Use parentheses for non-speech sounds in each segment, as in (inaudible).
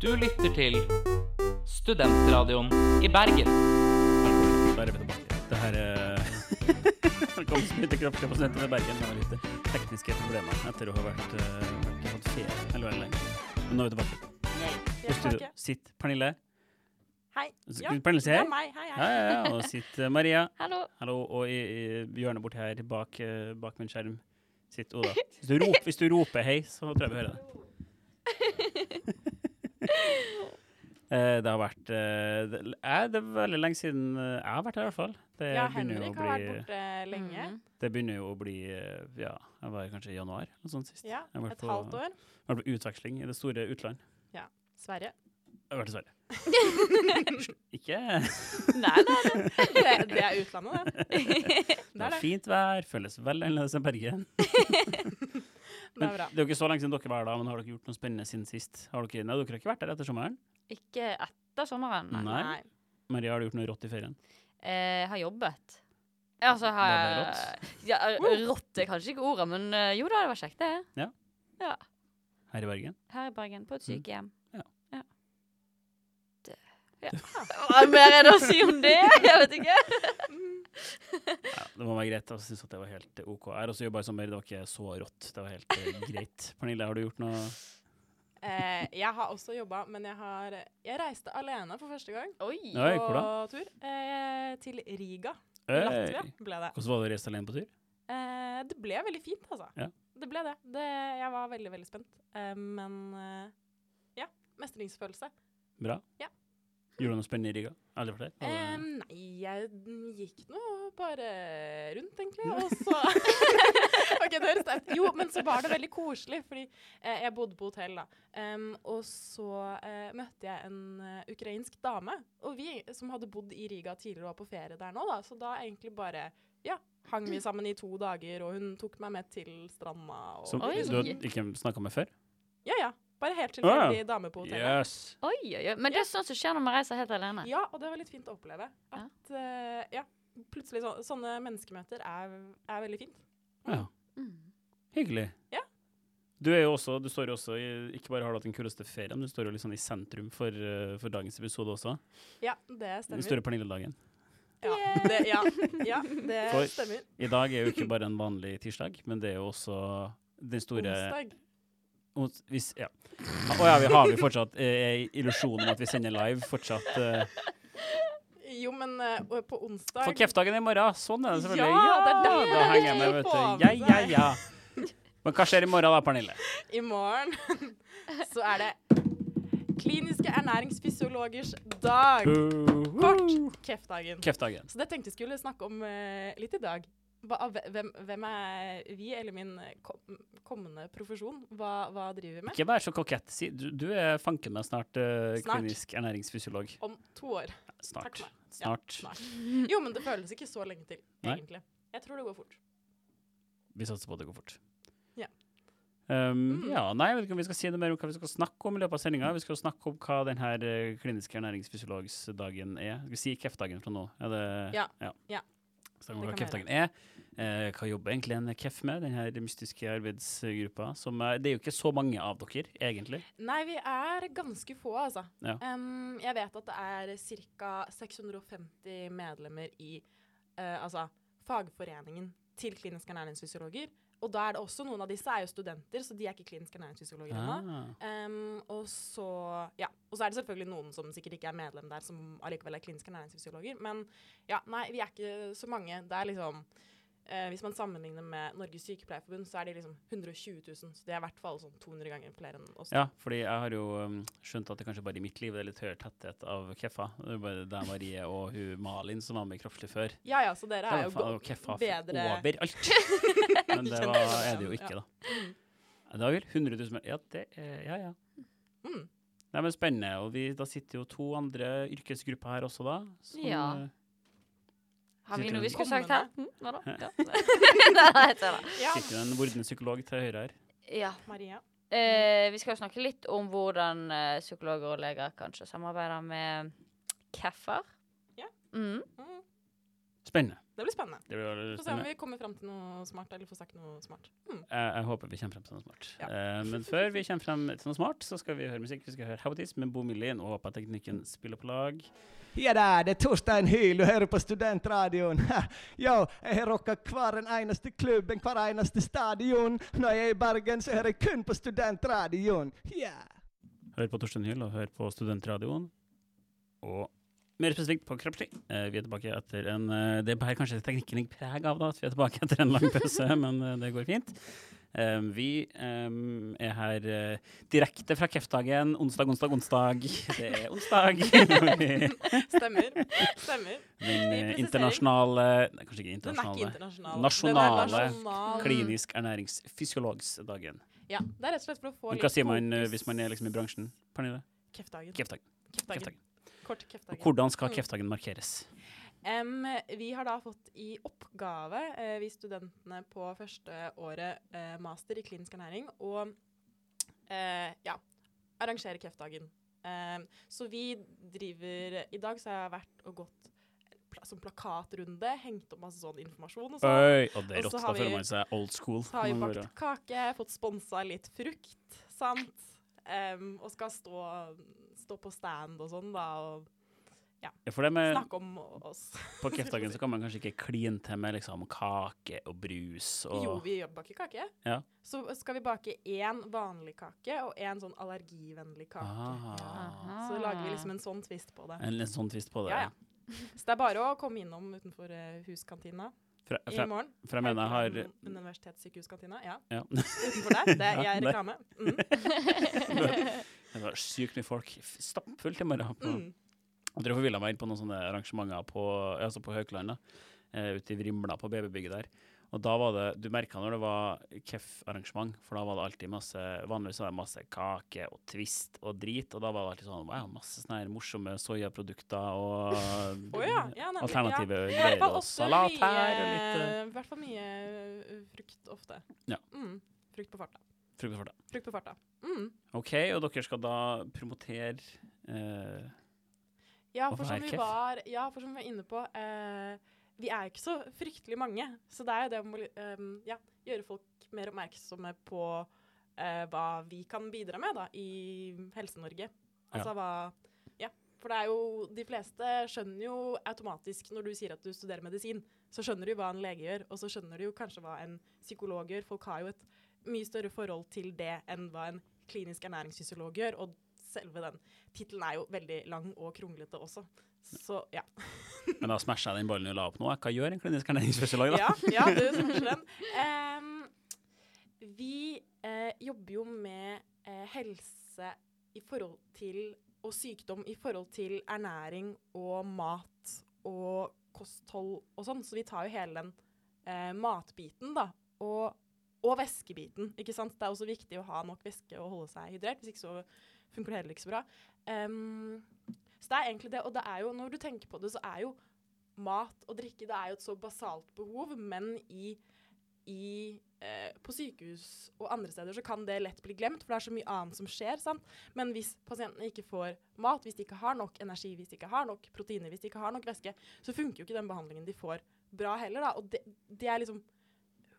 Du lytter til Studentradioen i Bergen. Er. Det her (laughs) er mye til Myte kroppslig Studenter ved Bergen. Det var litt eh, tekniske problemer etter å ha vært, eh, vært hatt ferie veldig, veldig lenge. Men nå er vi tilbake. I er studio tilbake. Pernille. Hei. Ja, Pernille si hei. meg. Hei, Ja, hei. ja, ja. Og (laughs) sitt Maria. Hallo. Hallo. Og i, i hjørnet borti her, bak, eh, bak min skjerm, sitt Oda. (laughs) Hvis du, roper, hvis du roper hei, så tror jeg vi hører det. (laughs) Eh, det har vært eh, det, eh, det er veldig lenge siden jeg har vært her, i hvert fall. Det Ja, Henrik har vært borte lenge. Mhm. Det begynner jo å bli Ja, jeg var kanskje i januar noe sånt sist. Ja, Jeg et på- halvt år. Jeg har vært på utveksling i det store utland. Sverige. Jeg har vært i Sverige. (laughs) Ikke Nei, nei, nei. Det, det er utlandet, det. (laughs) Det Det var er fint vær, føles veldig annerledes enn Bergen. Det Men er bra. det er jo ikke så lenge siden dere var der, men har dere gjort noe spennende siden sist? Har dere, nei, dere har ikke vært der etter sommeren? Ikke etter sommeren. Nei. Nei. Nei. Maria, har du gjort noe rått i ferien? Eh, har jobbet. Altså, har jeg rått. (laughs) ja, eh, Rått er kanskje ikke ordet, men eh, jo da, det var kjekt, det. Her i Bergen? Her i Bergen, på et Mm. sykehjem. Ja. ja. Det, ja. (laughs) Hva mer er det å si om det? (laughs) Jeg vet ikke. Det må være greit. Jeg synes at det var helt eh, OK. Jeg har også jobba i sommer, det var ikke så rått. Det var helt eh, greit. (laughs) Pernille, har du gjort noe Eh, jeg har også jobba, men jeg har Jeg reiste alene for første gang Oi. Oi, på hvor da? tur. Eh, til Riga. Øy! Latvia ble det. Hvordan var det å reise alene på tur? Eh, det ble veldig fint, altså. Ja. Det ble det. det. Jeg var veldig, veldig spent. Eh, men eh, ja. Mestringsfølelse. Bra? Ja. Gjorde du noe spennende i Riga? Der? Var Eh, nei, jeg gikk nå bare rundt, egentlig. Og så (laughs) OK, det høres teit Jo, men så var det veldig koselig, fordi eh, jeg bodde på hotell, da. Um, og så eh, møtte jeg en uh, ukrainsk dame. Og vi som hadde bodd i Riga tidligere, var på ferie der nå, da. Så da egentlig bare ja, hang vi sammen i to dager, og hun tok meg med til stranda. Og, Som Oi. du hadde ikke snakka med før? Ja, ja. Bare helt Å, ja. dame på hotellet. Yes. Oi, oi, oi. Men det er sånt som skjer når man reiser helt alene. Ja, og det var litt fint å oppleve. At eh, ja, plutselig så, sånne menneskemøter er, er veldig fint. Ja. Mm. Hyggelig. Ja. Du er jo også, du står jo også i, ikke bare har du hatt den kuleste ferien, du står jo sånn i sentrum for, eh, for dagens episode også. Ja, det stemmer. Den store Pernille-dagen. Ja, det, ja, ja, det For- stemmer. I dag er jo ikke bare en vanlig tirsdag, men det er jo også den store Onsdag. Hvis, ja. Å ja, vi har vi fortsatt eh, illusjonen om at vi sender live fortsatt. Eh, Jo, men eh, på onsdag for Kef-dagen i morgen, sånn er det selvfølgelig. Ja, det er der. da henger jeg med, vet du. Ja, ja, ja. Men hva skjer i morgen da, Pernille? i morgen (laughs) så er det kliniske ernæringsfysiologers dag. Kort kreftdagen Så det tenkte jeg skulle snakke om eh, litt i dag. Hvem, hvem er vi, eller min eh, kommende profesjon? Hva, hva driver vi med? Ikke vær så kokett. Du, du er fanken meg snart, uh, Snart. klinisk ernæringsfysiolog. Om to år. Snart. Meg. Ja, Snart. snart. Jo, men det føles ikke så lenge til, Nei. egentlig. Jeg tror det går fort. Vi satser på at det går fort. Ja. Um, Mm. ja, nei, jeg vet ikke om vi skal si noe mer om hva vi skal snakke om i løpet av sendinga. Vi skal snakke om hva denne uh, kliniske ernæringsfysiologsdagen er. Skal vi si KEF-dagen fra nå? Er det, Ja. ja. Ja. Snakke om hva KEF-dagen er. Eh, hva jobber egentlig en KEF med, denne mystiske arbeidsgruppa? Som det er jo ikke så mange av dere, egentlig. Nei, vi er ganske få, altså. Ja. Um, jeg vet at det er ca. 650 medlemmer i uh, altså, fagforeningen til kliniske ernæringsfysiologer. Og da er det også noen av disse er jo studenter, så de er ikke kliniske ernæringsfysiologer ennå. Ah. Um, og så ja, og så er det selvfølgelig noen som sikkert ikke er medlem der, som allikevel er kliniske ernæringsfysiologer. Men ja, nei, vi er ikke så mange. Det er liksom eh, Hvis man sammenligner med Norges Sykepleierforbund, så er de liksom 120 000. Så det er i hvert fall sånn 200 ganger flere enn oss. Ja, fordi jeg har jo um, skjønt at det kanskje bare i mitt liv det er litt høyere tetthet av Keffa. Det er bare deg, Marie og hun Malin som var med i Kroppslig før. Ja ja, så dere er, er jo Keffa bedre overalt. (laughs) Men det var, er det jo ikke, da. Ja, Det var vel 100 000 Ja, det er, ja, ja. Mm. Nei, men Spennende. Og vi, da sitter jo to andre yrkesgrupper her også, da. som, Ja. Har vi noe vi skulle sagt her? Hm, Hva da? Ja. (laughs) Nei, jeg ser det. Ja, sitter jo en vordende psykolog til høyre her. ja. Maria. Eh, vi skal jo snakke litt om hvordan eh, psykologer og leger kanskje samarbeider med KEF-er. Ja. Mm. Mm. Spennende. Det blir spennende. Det blir spennende. Få se om vi kommer fram til noe smart, eller får sagt noe smart. Mm. Jeg, jeg håper vi kommer frem til noe smart. Ja. Eh, men før vi kommer frem til noe smart, så skal vi høre musikk. Vi skal høre How It Is med Bo Millin, og håper at teknikken spiller på lag. Ja da, det er Torstein Hyl, du hører på Studentradioen. Yo, jeg har rocka hver en eneste klubb, en hver eneste stadion. Når jeg er i Bergen, så hører jeg kun på Studentradioen. Yeah. Hør på Torstein Hyl og hør på Studentradioen. Og mer spesifikt på Kroppslig. Eh, vi er tilbake etter en eh, Det bærer kanskje teknikken litt preg av da, at vi er tilbake etter en lang pause, (laughs) men eh, det går fint. Eh, vi eh, er her eh, direkte fra Kreftdagen. Onsdag, onsdag, onsdag. Det er onsdag. (laughs) Stemmer. Stemmer. Den eh, internasjonale Nei, kanskje ikke Den er ikke internasjonale. internasjonal. Nasjonale er nasjonal. Klinisk ernæringsfysiologsdagen. Ja, det er rett og slett for å få Men litt Hva sier man eh, fokus. hvis man er liksom i bransjen? Pernille? Kreftdagen. Kreftdagen. Kreftdagen. Kreftdagen. Kort Og kreftdagen. hvordan skal Mm. kreftdagen markeres? Em, vi har da fått i oppgave, uh, vi studentene på første året uh, master i klinisk ernæring, å uh, ja, arrangere kreftdagen. Så vi driver I dag så har jeg vært og gått som plakatrunde, hengt opp masse sånn informasjon og så, Oi, og det er rått. Da føler man seg old school. Så har vi bakt kake, fått sponsa litt frukt, sant. Um, og skal stå, stå på stand og sånn, da, og Ja, for det med snakke om oss. (laughs) På kreftdagen så kan man kanskje ikke kline til med liksom kake og brus og Jo, vi baker kake. Ja. Så skal vi bake én vanlig kake og én sånn allergivennlig kake. ah, Så lager vi liksom en sånn twist på det. En, en sånn twist på det. Ja, ja. (laughs) Så det er bare å komme innom utenfor eh, huskantina fra, i morgen. Fra mener jeg har Universitetssykehuskantina. Ja. ja. (laughs) Utenfor der. Det er reklame. Mm. Det var sykt mye folk. Stappfullt i morgen. Mm. Jeg tror jeg forvilla meg inn på noen sånne arrangementer på, altså på Haukeland, eh, ute i Vrimla på BB-bygget der. Og da var det, Du merka når det var KEF-arrangement, for da var det alltid masse Vanligvis var det masse kake og twist og drit, og da var det alltid sånn wow, masse sånne her morsomme soyaprodukter og (laughs) oh, ja. ja nemlig, alternative ja. Greier. Og salat mye, her og litt eh, I hvert fall mye eh, frukt ofte. Ja. Mm. Frukt på farta. frukt på farta. Frukt på farta. Mm. OK, og dere skal da promotere eh, Ja, for som vi var, ja, for som vi var inne på eh, Vi er jo ikke så fryktelig mange. Så det er jo det å um, ja, gjøre folk mer oppmerksomme på eh, hva vi kan bidra med da, i Helse-Norge. Altså hva Ja. For det er jo De fleste skjønner jo automatisk når du sier at du studerer medisin, så skjønner du hva en lege gjør, og så skjønner du jo kanskje hva en psykolog gjør. Folk har jo et mye større forhold til det enn hva en klinisk ernæringsfysiolog gjør. Og selve den tittelen er jo veldig lang og kronglete også. Så ja. (laughs) Men da smasha jeg den ballen du la opp nå. Hva gjør en klinisk ernæringsfysiolog, da? Ja, ja du (laughs) smasher den. Um, vi uh, jobber jo med uh, helse i forhold til og sykdom i forhold til ernæring og mat og kosthold og sånn. Så vi tar jo hele den uh, matbiten, da. Og, og væskebiten, ikke sant. Det er også viktig å ha nok væske og holde seg hydrert. Hvis ikke så funker det heller ikke så bra. Um, så det er egentlig det. Og det er jo, når du tenker på det, så er jo mat og drikke det er jo et så basalt behov, men i, i, eh, på sykehus og andre steder så kan det lett bli glemt, for det er så mye annet som skjer. sant? Men hvis pasientene ikke får mat, hvis de ikke har nok energi, hvis de ikke har nok proteiner, hvis de ikke har nok væske, så funker jo ikke den behandlingen de får, bra heller. da. Og det, det er liksom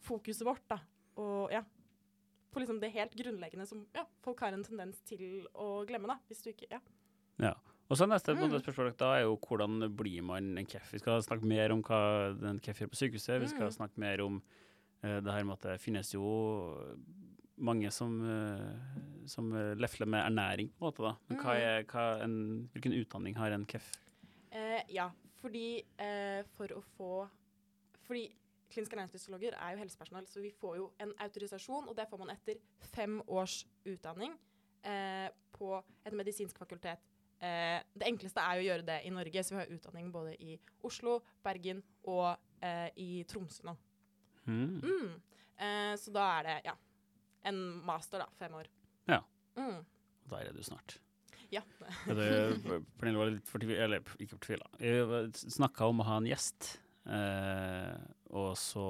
fokuset vårt. da. Og ja, på liksom det helt grunnleggende som ja, folk har en tendens til å glemme. da, hvis du ikke, ja. Ja. Og så neste Mm. spørsmål da er jo hvordan blir man en KEF? Vi skal snakke mer om hva en KEF gjør på sykehuset. Vi skal Mm. snakke mer om uh, det her med at det finnes jo mange som, uh, som eh, lefler med ernæring, på en måte. da. Men hva Mm. er, hva en, hvilken utdanning har en KEF? Uh, ja, fordi eh, for å få Fordi kliniske ernæringsfysiologer er jo helsepersonell, så vi får jo en autorisasjon, og det får man etter fem års utdanning eh, på et medisinsk fakultet. Eh, det enkleste er jo å gjøre det i Norge, så vi har utdanning både i Oslo, Bergen og eh, i Tromsø nå. Hmm. Mm. Eh, så da er det ja, en master, da. Fem år. Ja. Mm. der er du snart. Ja. Pernille var litt fortvila, eller ikke fortvila. Vi snakka om å ha en gjest, eh, og så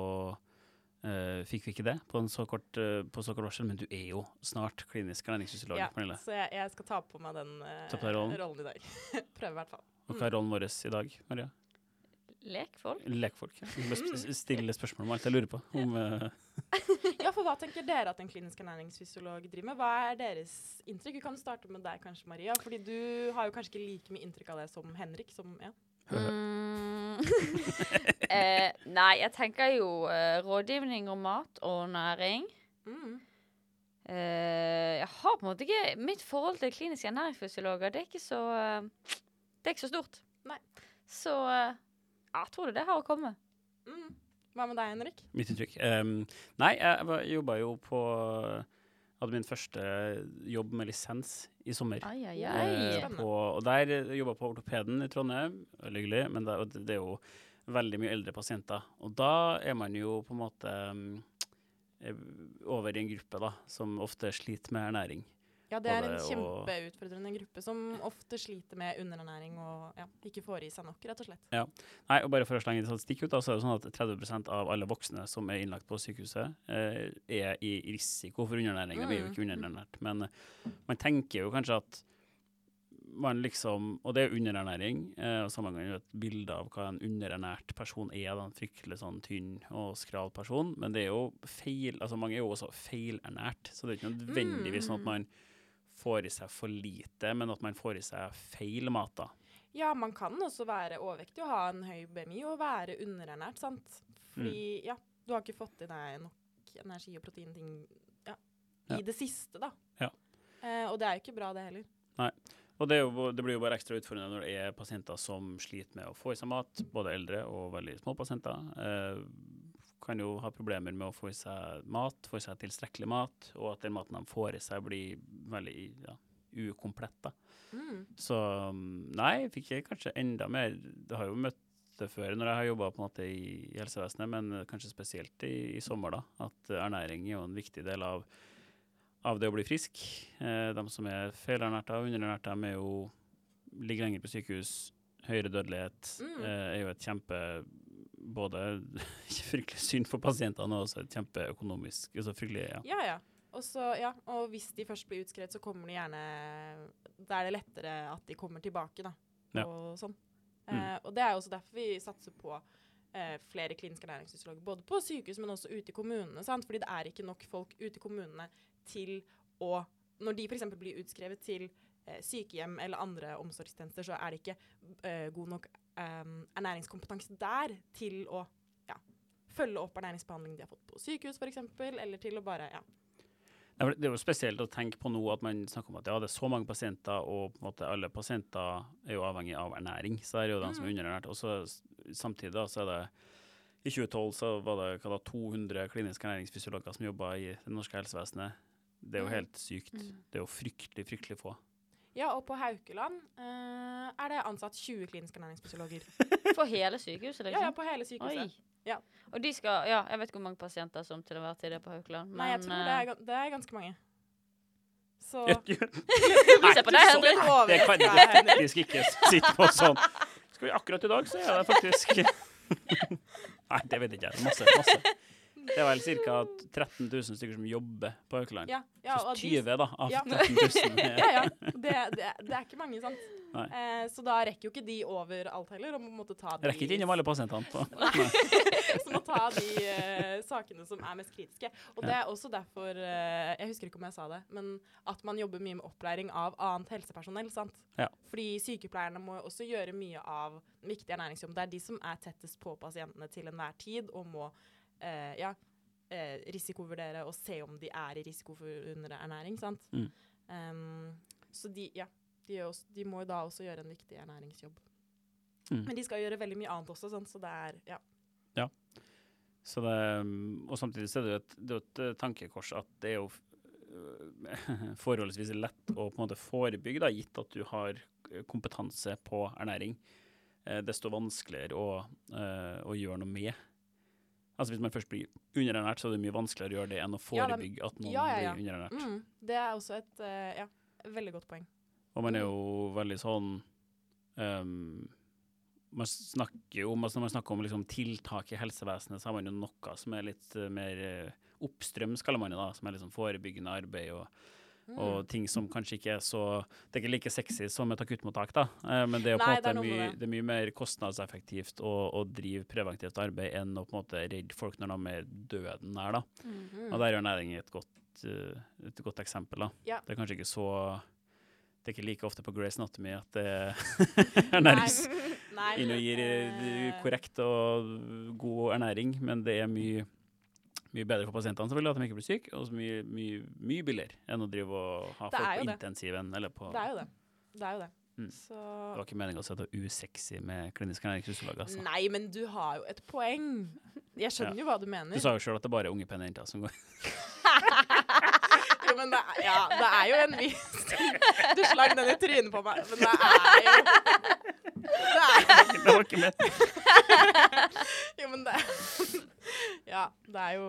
Uh, fikk vi ikke det på, en så kort, eh, på så kort varsel. Men du er jo snart klinisk ernæringsfysiolog, ja, Pernille. så jeg, jeg skal ta på meg den uh, på rollen. rollen i dag. (laughs) Prøve, i hvert fall. Og hva er rollen vår i dag, Maria? Lekfolk? Lekfolk. Ja. (laughs) Stille spørsmål om alt jeg lurer på. Om, (laughs) Ja, for hva tenker dere at en klinisk ernæringsfysiolog driver med? Hva er deres inntrykk? Vi kan starte med deg kanskje, Maria. Fordi du har jo kanskje ikke like mye inntrykk av det som Henrik. Som, ja. Mm. Eh, nei, jeg tenker jo eh, rådgivning om mat og næring. Mm. Eh, jeg har på en måte ikke Mitt forhold til kliniske ernæringsfysiologer, det er ikke så eh, Det er ikke så stort. Nei. Så eh, jeg tror det det har å komme. Mm. Hva med deg, Henrik? mitt inntrykk. Um, nei, jeg jobba jo på Hadde min første jobb med lisens i sommer. Ai, ai, Eh, ai. Spennende. på, og der jobba på ortopeden i Trondheim. Veldig hyggelig. Men det det er jo veldig mye eldre pasienter. Og da er man jo på en måte mm, eh, over i en gruppe da, som ofte sliter med ernæring. Ja, det er en kjempeutfordrende gruppe som ofte sliter med underernæring og ja, ikke får i seg nok, rett og slett. Nei, og bare for å slenge litt statistikk ut, da, så er det sånn at 30% av alle voksne som er innlagt på sykehuset, eh, er i risiko for underernæring. De er jo Mm. ikke underernært. Men man tenker jo kanskje at man liksom Og det er underernæring. Eh, og samme gang et bilde av hva en underernært person er. Da, en fryktelig sånn tynn og skral person. Men det er jo feil Altså mange er jo også feilernært, så det er ikke nødvendigvis sånn at Mm. man får i seg for lite, men at man får i seg feil mat, da. Ja, man kan også være overvektig og ha en høy BMI og være underernært, sant? Fordi, ja, du har ikke fått i deg nok energi og proteinting ja, i Ja. det siste, da. Ja. Eh, og det er jo ikke bra, det heller. Og det, jo, det blir jo bare ekstra utfordrende når det er pasienter som sliter med å få i seg mat, både eldre og veldig små pasienter. Eh, kan jo ha problemer med å få i seg mat, få i seg tilstrekkelig mat, og at den maten de får i seg, blir veldig ja, ukomplett. da. Mm. Så um, nei, fikk jeg kanskje enda mer Det har jo møtt det før når jeg har jobba i, helsevesenet, men kanskje spesielt i, i sommer, da. At ernæring er jo en viktig del av, av det å bli frisk. Eh, de som er feilernærte og underernærte, de er jo ligger lenger på sykehus. Høyere dødelighet Mm. eh, er jo et kjempe Både (laughs) fryktelig synd for pasientene og også et kjempeøkonomisk altså fryktelig, ja. Ja, ja. Også, ja. og hvis de først blir utskrevet, så kommer de gjerne Da er det lettere at de kommer tilbake, da. Ja. Og sånn. Mm. Eh, og det er også derfor vi satser på eh, flere kliniske ernæringsfysiologer, både på sykehus, men også ute i kommunene. Sant? Fordi det er ikke nok folk ute i kommunene til å Når de f.eks. blir utskrevet til eh, sykehjem eller andre omsorgstjenester, så er det ikke eh, god nok eh, ernæringskompetanse der til å ja, følge opp ernæringsbehandling de har fått på sykehus, f.eks., eller til å bare ja, Det er jo spesielt å tenke på nå at man snakker om at ja, det er så mange pasienter, og alle pasienter er jo avhengig av ernæring. Så det er jo de som er underernært. Og så samtidig da, så er det I 2012 så var det da, 200 kliniske ernæringsfysiologer som jobba i det norske helsevesenet. Det er jo Mm. helt sykt. Det er jo fryktelig, fryktelig få. Ja, og på Haukeland uh, er det ansatt 20 kliniske ernæringsfysiologer. For (laughs) hele sykehuset, Ja, liksom? ja, på hele sykehuset. Ja. Og de skal Ja, jeg vet ikke hvor mange pasienter som til enhver tid er på Haukeland, men Nei, jeg tror det eh, er, gan- det er ganske mange. Så (laughs) (laughs) Vi ser på deg, så Henrik. Det kan jeg faktisk ikke sitte på sånn. Skal vi akkurat i dag, så er det faktisk Nei, det vet jeg ikke. Masse. masse. Det er vel ca. 13 000 stykker som jobber på Haukeland. Ja, ja, Så 20 de 20 da, av ja. 13 000. er- ja, ja. Det, det, det er ikke mange, sant. Eh, så da rekker jo ikke de over alt heller. Og måtte ta de, rekker ikke innom alle pasientene. På. (laughs) så må ta de uh, sakene som er mest kritiske. Og det er også derfor uh, Jeg husker ikke om jeg sa det, men at man jobber mye med opplæring av annet helsepersonell. sant? Ja. Fordi sykepleierne må også gjøre mye av den viktige ernæringsjobben. Det er de som er tettest på pasientene til enhver tid, og må eh, ja, eh, risikovurdere og se om de er i risiko for underernæring. sant? Mm. Um, så de, ja, de, også, de må jo da også gjøre en viktig ernæringsjobb. Mm. Men de skal gjøre veldig mye annet også, sant? så det er ja. Så det, og samtidig så er det jo et, det et eh, tankekors at det er jo øh, (laughs) forholdsvis lett å på en måte forebygge, da, gitt at du har eh, kompetanse på ernæring. Eh, desto vanskeligere å, eh, å gjøre noe med. Altså Hvis man først blir underernært, så er det mye vanskeligere å gjøre det enn å forebygge at noen ja, ja, ja. blir underernært. Mm, det er også et uh, ja, veldig godt poeng. Og man er jo veldig sånn um, Man snakker jo om altså Når man snakker om liksom tiltak i helsevesenet, så har man jo noe som er litt eh, mer uh, oppstrøms, kaller man det da, som er liksom forebyggende arbeid og Mm. Og ting som kanskje ikke er så Det er ikke like sexy som et akuttmottak, da. Eh, men det er Nei, det er mye, det. er mye mer kostnadseffektivt å, å drive preventivt arbeid enn å på en måte redde folk når de er døden nær, da. Mm. Og der er jo ernæring et godt, eh, et godt eksempel, da. Ja. Det er kanskje ikke så Det er ikke like ofte på Grace Anatomy at det (laughs) (laughs) ernærings Nei. inn og gir Eh, korrekt og god ernæring, men det er mye, mye bedre for pasientene selvfølgelig at de ikke blir syke, og så mye, mye, mye billigere enn å drive og ha Det folk på det. intensiven eller på Det er jo det. Det er jo det. Mm. Så Det var ikke meningen å si at det var usexy med klinisk ernæringsfysiolog, altså. Nei, men du har jo et poeng. Jeg skjønner jo hva du mener. Du sa jo sjøl at det bare er unge pene jenter som går (laughs) Jo, men det, er- ja, det er jo en viss (laughs) Du slang den i trynet på meg, men det er jo Det var ikke med. (laughs) jo, men det Ja, det er jo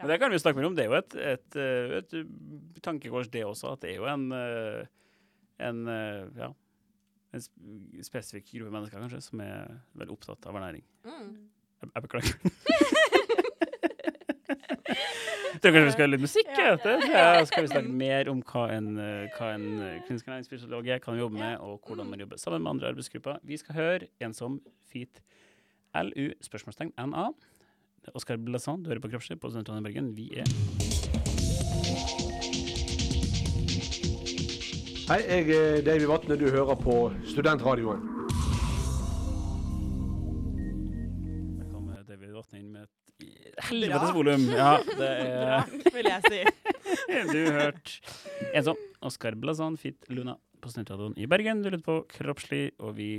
Men det kan vi snakke mer om. Det er jo et, et, et, et tankekors, det også. At det er jo en, eh, en eh, ja, en spesifikk gruppe mennesker kanskje, som er veldig opptatt av ernæring. mm. Jeg, jeg beklager. (laughs) Tror kanskje vi skal ha litt musikk Ja. Ja, skal vi snakke mer om hva en, eh, hva en eh, klinisk ernæringsfysiolog er, hva han jobber med, og hvordan man jobber sammen med andre arbeidsgrupper. Vi skal høre en som fit LU, spørsmålstegn NA. Oskar Blazan, du hører på Kroppslig på Studentradioen i Bergen. Vi er Hei, jeg er Davy Vatne. Du hører på Studentradioen. Der kom eh, David Vatne inn med et helvetes volum. Ja, det Bra, er (laughs) vil jeg si. Du hørt. en sånn. Oskar Blazan, Fit Luna på Studentradioen i Bergen. Du lytter på Kroppslig, og vi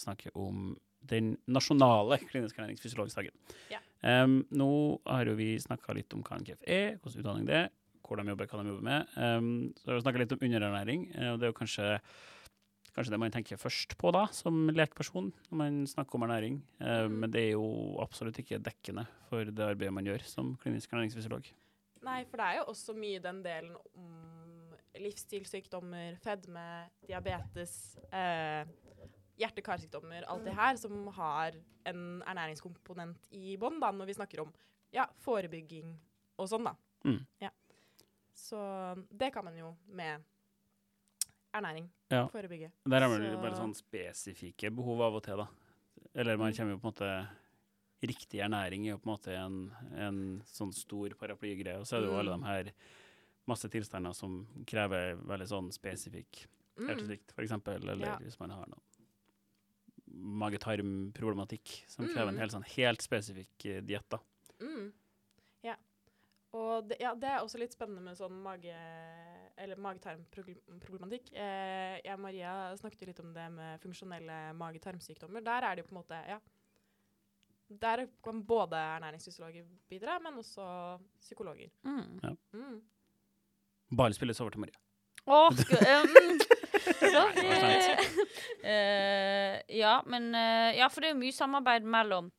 snakker om den nasjonale kliniske ernæringsfysiologiske dagen. Ja. Um, nå har jo vi snakka litt om hva NKF er, hvordan utdanning det er, hvor de jobber, hva de jobber med. Um, så har vi snakka litt om underernæring, eh, og det er jo kanskje Kanskje det man tenker først på da, som lekperson, når man snakker om ernæring. Eh, Mm. Men det er jo absolutt ikke dekkende for det arbeidet man gjør som klinisk ernæringsfysiolog. Nei, for det er jo også mye den delen om livsstilssykdommer, fedme, diabetes, eh, hjerte-karsykdommer, alt det her, som har en ernæringskomponent i bånn, når vi snakker om ja, forebygging og sånn, da. Mm. Ja. Så det kan man jo med ernæring. Ja. Forebygge. Der er Så- bare sånn spesifikke behov av og til, da. Eller man kommer jo på en måte Riktig ernæring er jo på en måte en, en sånn stor paraplygreie. Og så er det jo Mm. alle de her masse tilstander som krever veldig sånn spesifikk Mm. hjertesvikt, eksempel. Eller Ja. hvis man har noe mage-tarm-problematikk som krever en Mm. helt, sånn, helt spesifikk eh, diett, da. Mm. Ja. Og det, ja, det er også litt spennende med sånn mage- eller mage-tarm-problematikk. Eh, jeg og Maria snakket jo litt om det med funksjonelle mage-tarmsykdommer. Der er det jo på en måte Ja. Der kan både ernæringsfysiologer bidra, men også psykologer. Mm. Mm. Ballen spilles over til Maria. Åh, (laughs) um, sorry. Det Eh, ja, men uh, Ja, for det er jo mye samarbeid mellom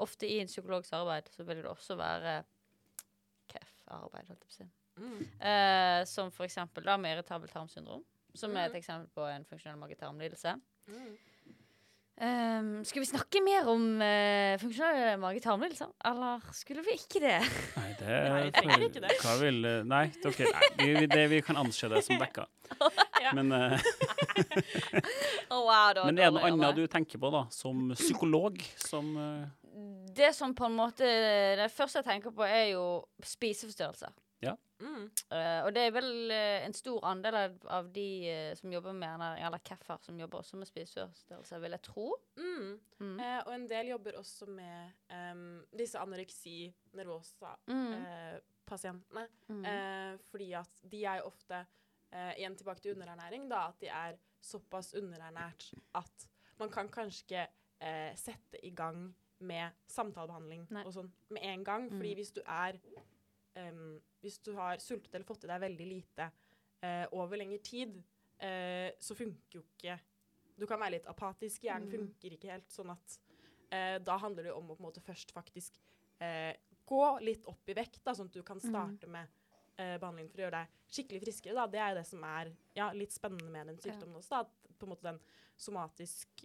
Ofte i en psykologs arbeid så vil det også være KEF-arbeid, holdt jeg på å si. Mm. Eh, som for eksempel da med irritabelt tarmsyndrom, som er et Mhm. eksempel på en funksjonell mage-tarm-lidelse. Mm. Um, skal vi snakke mer om uh, funksjonelle mage-tarm-lidelser, eller skulle vi ikke det? Nei, det (laughs) Nei, ikke det. Hva vil eh, Nei, okay, nei vi, vi- det, vi kan anse det som dekka. (laughs) Ja. Men, uh, (laughs) oh, wow, det men er det noe annet du tenker på, da, som psykolog? Som uh... Det som på en måte Det første jeg tenker på, er jo spiseforstyrrelser. Mm. Uh, og det er vel uh, en stor andel av, av de uh, som jobber med ernæring, eller KEF-er, som jobber også med spiseforstyrrelser, vil jeg tro. Mm. Mm. Eh, og en del jobber også med um, disse anoreksi nervosa-pasientene. Mm. Mm. Eh, fordi at de er jo ofte Igjen tilbake til underernæring, da. At de er såpass underernært at man kan kanskje ikke eh, sette i gang med samtalebehandling Nei. og sånn med en gang. Fordi Mm. hvis du er em, Hvis du har sultet eller fått i deg veldig lite uh, over lengre tid, uh, så funker jo ikke Du kan være litt apatisk, hjernen Mm. funker ikke helt. Sånn at uh, da handler det om å på en måte først faktisk gå litt opp i vekt, da, sånn at du kan Mm. starte med eh, behandling for å gjøre deg skikkelig friskere. Da. Det er det som er ja, litt spennende med den sykdommen også. Da. At på en måte den somatisk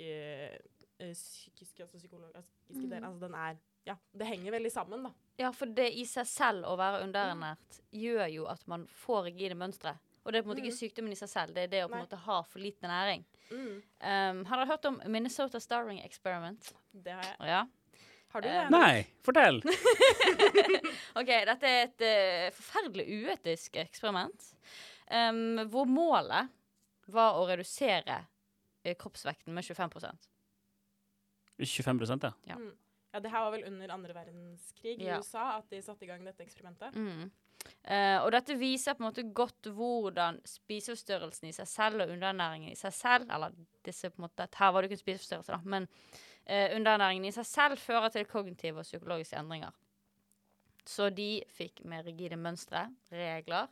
psykiske, altså psykologiske Mm. delen, altså den er Ja, det henger veldig sammen, da. Ja, for det i seg selv å være underernært gjør jo at man får rigide mønstre. Og det er på en måte Mm. ikke sykdommen i seg selv, det er det å på en måte ha for lite næring. Mm. Um, har dere hørt om Minnesota Starring Experiment? Det har jeg. Ja. Har du det? det? Nei, fortell! (laughs) OK, dette er et uh, forferdelig uetisk eksperiment. Um, hvor målet var å redusere uh, kroppsvekten med 25% 25 ja. Ja. Mm. Ja, det her var vel under andre verdenskrig i Ja. USA at de satte i gang dette eksperimentet. Mm. Eh, og dette viser på en måte godt hvordan spiseforstyrrelsen i seg selv og underernæringen i seg selv Eller disse på en måte, her var det ikke en spiseforstyrrelse, da, men eh, underernæringen i seg selv fører til kognitive og psykologiske endringer. Så de fikk mer rigide mønstre, regler,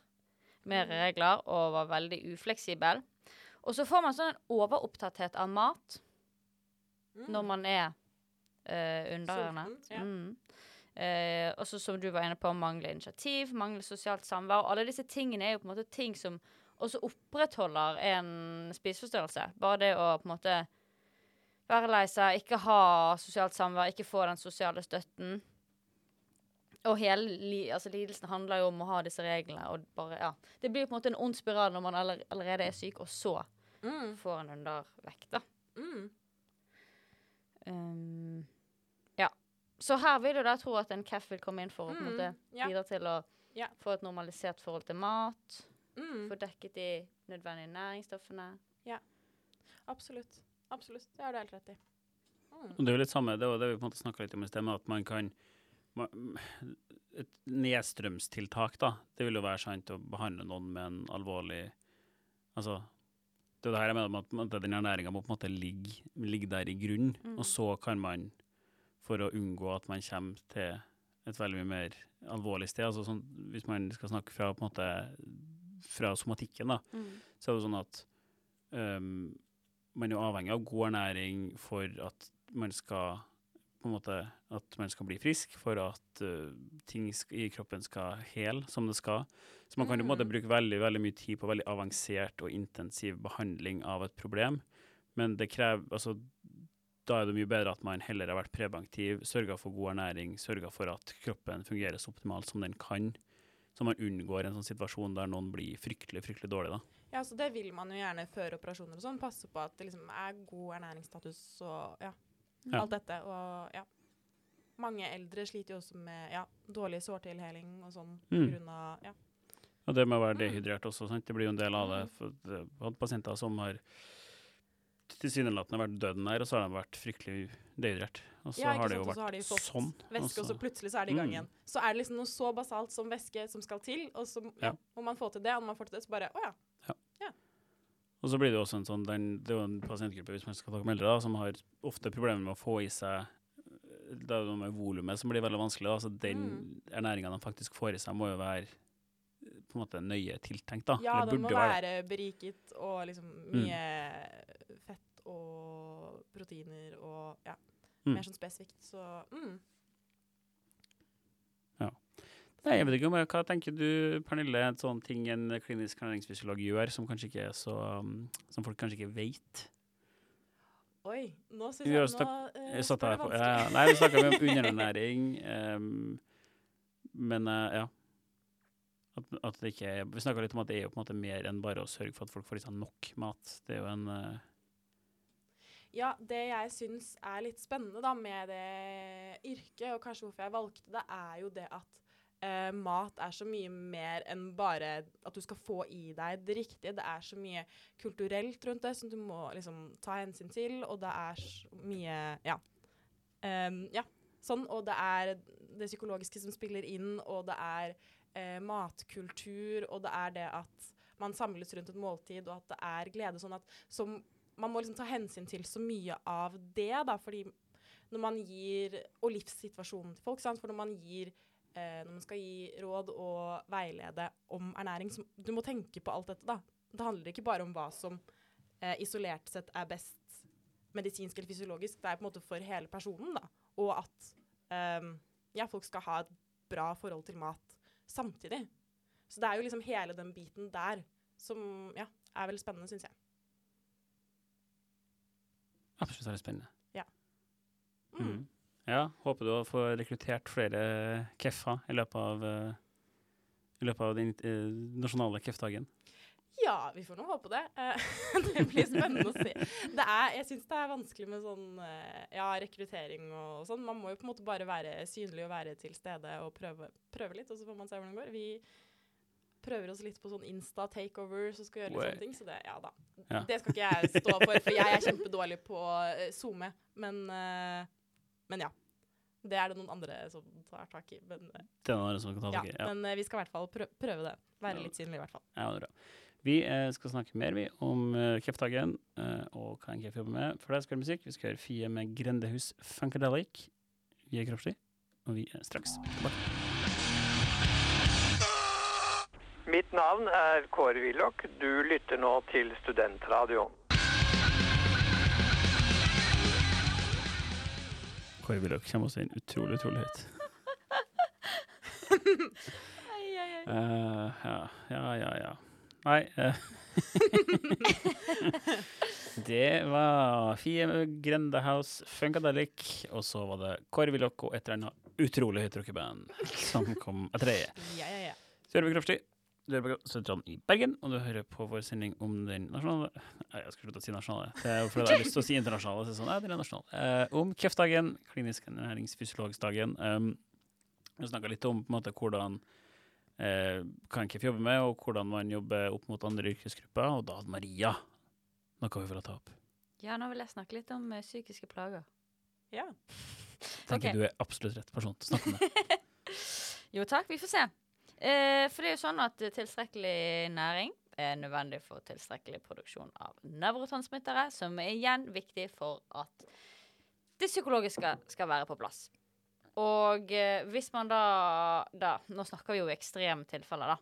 mer Mm. regler, og var veldig ufleksibel. Og så får man sånn en overopptatthet av mat Mm. når man er underernært. Sulten, ja. Mm. Eh, også som du var inne på, mangle initiativ, mangle sosialt samvær. Alle disse tingene er jo på en måte ting som også opprettholder en spiseforstyrrelse. Bare det å på en måte være lei seg, ikke ha sosialt samvær, ikke få den sosiale støtten. Og hele li altså, lidelsen handler jo om å ha disse reglene. Og bare, ja. Det blir på en måte en ond spiral når man aller allerede er syk, og så Mm. får en undervekt. da. Mm. Um, ja. Så her vil jo da tro at en CAF vil komme inn for å Mm, måte ja. bidra til å Ja. få et normalisert forhold til mat, Mm. få dekket de nødvendige næringsstoffene. Absolutt. Absolutt. Det har du helt rett i. Mm. Og det er jo litt samme, det var det vi på en måte snakka litt om i sted, med at man kan Et nedstrømstiltak, da, det vil jo være sant å behandle noen med en alvorlig Altså, det er det her jeg mener med at den ernæringa må på en måte ligge, ligge der i grunn, Mm. og så kan man, for å unngå at man kommer til et veldig mye mer alvorlig sted, altså sånn, hvis man skal snakke fra måte fra somatikken, da, så er det sånn at um, man er avhengig av god ernæring for at man skal på en måte at man skal bli frisk, for at uh, ting i kroppen skal hele som det skal. Så man kan jo på en måte Mm. bruke veldig, veldig mye tid på veldig avansert og intensiv behandling av et problem, men det krever altså da er det mye bedre at man heller har vært prebanktiv, sørga for god ernæring, sørga for at kroppen fungerer så optimalt som den kan, så man unngår en sånn situasjon der noen blir fryktelig, fryktelig dårlig. da. Ja, så det vil man jo gjerne før operasjoner og sånn. Passe på at det liksom er god ernæringsstatus og ja, Ja. alt dette. Og ja. Mange eldre sliter jo også med ja, dårlig sårtilheling og sånn Mm. av ja. Og det med å være Mm. dehydrert også, sant? det blir jo en del av det. For det hatt pasienter som har tilsynelatende vært døden der, og så har de vært fryktelig dehydrert. Og så Ja, har det jo vært de sånn. væske, og så plutselig så er det i gang Mm. igjen. Så er det liksom noe så basalt som væske som skal til, og så ja, Ja. må man få til det. Og når man får til det, så bare Å ja. Og så blir det jo også en sånn, den, det er jo en pasientgruppe hvis man skal om eldre, da, som har ofte problemer med å få i seg Det er noe med volumet som blir veldig vanskelig. Da. Så den Mm. ernæringa de faktisk får i seg, må jo være på en måte nøye tiltenkt. da. Ja, den må være være beriket og liksom Mm. mye fett og proteiner og ja, Mm. mer sånn spesifikt. Så mm. Nei, jeg vet ikke om jeg, Hva tenker du, Pernille, en sånn ting en klinisk ernæringsfysiolog gjør som kanskje ikke er så um, Som folk kanskje ikke vet? Oi, nå syns jeg nå uh, Jeg satt her på, ja, nei, vi snakka om (laughs) underernæring, um, men uh, ja. At, at det ikke er, vi snakka litt om at det er jo på en måte mer enn bare å sørge for at folk får i seg nok mat. Det er jo en uh, Ja, det jeg syns er litt spennende da med det yrket, og kanskje hvorfor jeg valgte det, er jo det at eh, mat er så mye mer enn bare at du skal få i deg det riktige. Det er så mye kulturelt rundt det som du må liksom ta hensyn til, og det er så mye Ja. Um, ja. Sånn. Og det er det psykologiske som spiller inn, og det er eh, matkultur, og det er det at man samles rundt et måltid, og at det er glede. Sånn at som man må liksom ta hensyn til så mye av det, da, fordi når man gir Og livssituasjonen til folk, sant? for når man gir eh, Når man skal gi råd og veilede om ernæring, så du må tenke på alt dette, da. Det handler ikke bare om hva som eh, isolert sett er best medisinsk eller fysiologisk, det er på en måte for hele personen, da. Og at eh, ja, folk skal ha et bra forhold til mat samtidig. Så det er jo liksom hele den biten der som ja, er veldig spennende, syns jeg. absolutt veldig spennende. Mm. Mm. Ja, håper du å få rekruttert flere KEF-er i løpet av, eh, i løpet av den eh, nasjonale KEF-dagen. Ja, vi får nå håpe det. (laughs) Det blir spennende å se. Det er, jeg syns det er vanskelig med sånn eh, ja, rekruttering og sånn. Man må jo på en måte bare være synlig og være til stede og prøve, prøve litt, og så får man se hvordan det går. Vi prøver oss litt på sånn Insta-takeover som skal gjøre litt sånne ting, så det, ja da. Ja. Det skal ikke jeg stå for, for jeg er kjempedårlig på uh, SoMe. Men, men ja. Det er det noen andre som tar tak i. Men, eh, Det er noen som kan ta tak i. Ja. men eh, vi skal i hvert fall prø prøve det. Være Ja. litt synlig, i hvert fall. Ja, det er bra. Vi eh, skal snakke mer vi, om uh, kreftdagen eh, og hva en kreft jobber med. For det skal høre musikk. Vi skal høre Fie med Grendehus Funkadelic. Vi er Kroppslig, og vi er straks tilbake. Mitt navn er Kåre Willoch. Du lytter nå til Studentradioen. Kåre Willoch kommer også inn utrolig, utrolig høyt. Uh, ja, ja, ja, ja. Nei uh. (laughs) Det var Fie Grendehouse Funkadelic, og så var det Kåre Willoch og et eller annet utrolig høyt rockeband som kom etter det. Ja, ja, ja. Så gjør vi Kroppslig. Du er på Studentradioen i Bergen, og du hører på vår sending om den nasjonale Nei, jeg skal slutte å si nasjonale. Det er fordi jeg har lyst til å si internasjonale. Så sånn, nei, den er nasjonal. Eh, om kreftdagen, klinisk ernæringsfysiologsdagen. Um, vi snakka litt om på en måte, hvordan eh, kan en jobbe med, og hvordan man jobber opp mot andre yrkesgrupper. Og da hadde Maria noe hun ville ta opp. Ja, nå vil jeg snakke litt om uh, psykiske plager. ja. Tenker okay. du er absolutt rett person til å snakke om det. (laughs) Jo takk, vi får se. Eh, for det er jo sånn at tilstrekkelig næring er nødvendig for tilstrekkelig produksjon av nevrotransmittere, som er igjen viktig for at det psykologiske skal være på plass. Og eh, hvis man da, da Nå snakker vi jo i ekstreme tilfeller, da.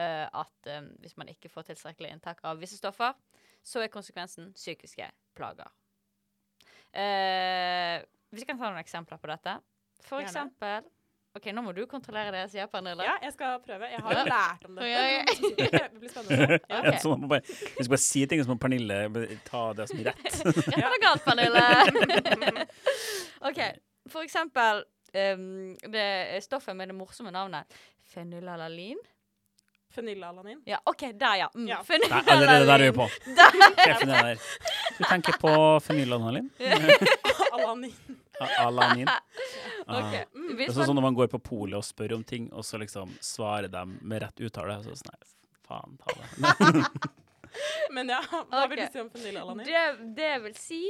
Eh, at eh, hvis man ikke får tilstrekkelig inntak av visse stoffer, så er konsekvensen psykiske plager. Eh, vi kan ta noen eksempler på dette. For Gjerne. eksempel OK, nå må du kontrollere det jeg sier, Pernille. ja, jeg skal prøve. Jeg har lært om dette. (laughs) Ja, ja. Det blir spennende. (laughs) Ja. okay. Bare, vi skal bare si ting, så må Pernille ta det som rett. (laughs) Rett eller galt, Pernille? OK, for eksempel um, det stoffet med det morsomme navnet fenylalalin. Fenylalanin. Ja, OK, der, ja. Mm, Ja. Allerede der er vi på. Der. Du tenker på fenylalanin? (laughs) Alanin. Alanin? (laughs) Ok, Ah. Mm. Det er sånn man, når man går på polet og spør om ting, og så liksom svarer dem med rett uttale. Så sånn, nei, faen ta det. (laughs) Men ja, hva vil du si om fenylalanin? det, det jeg vil si,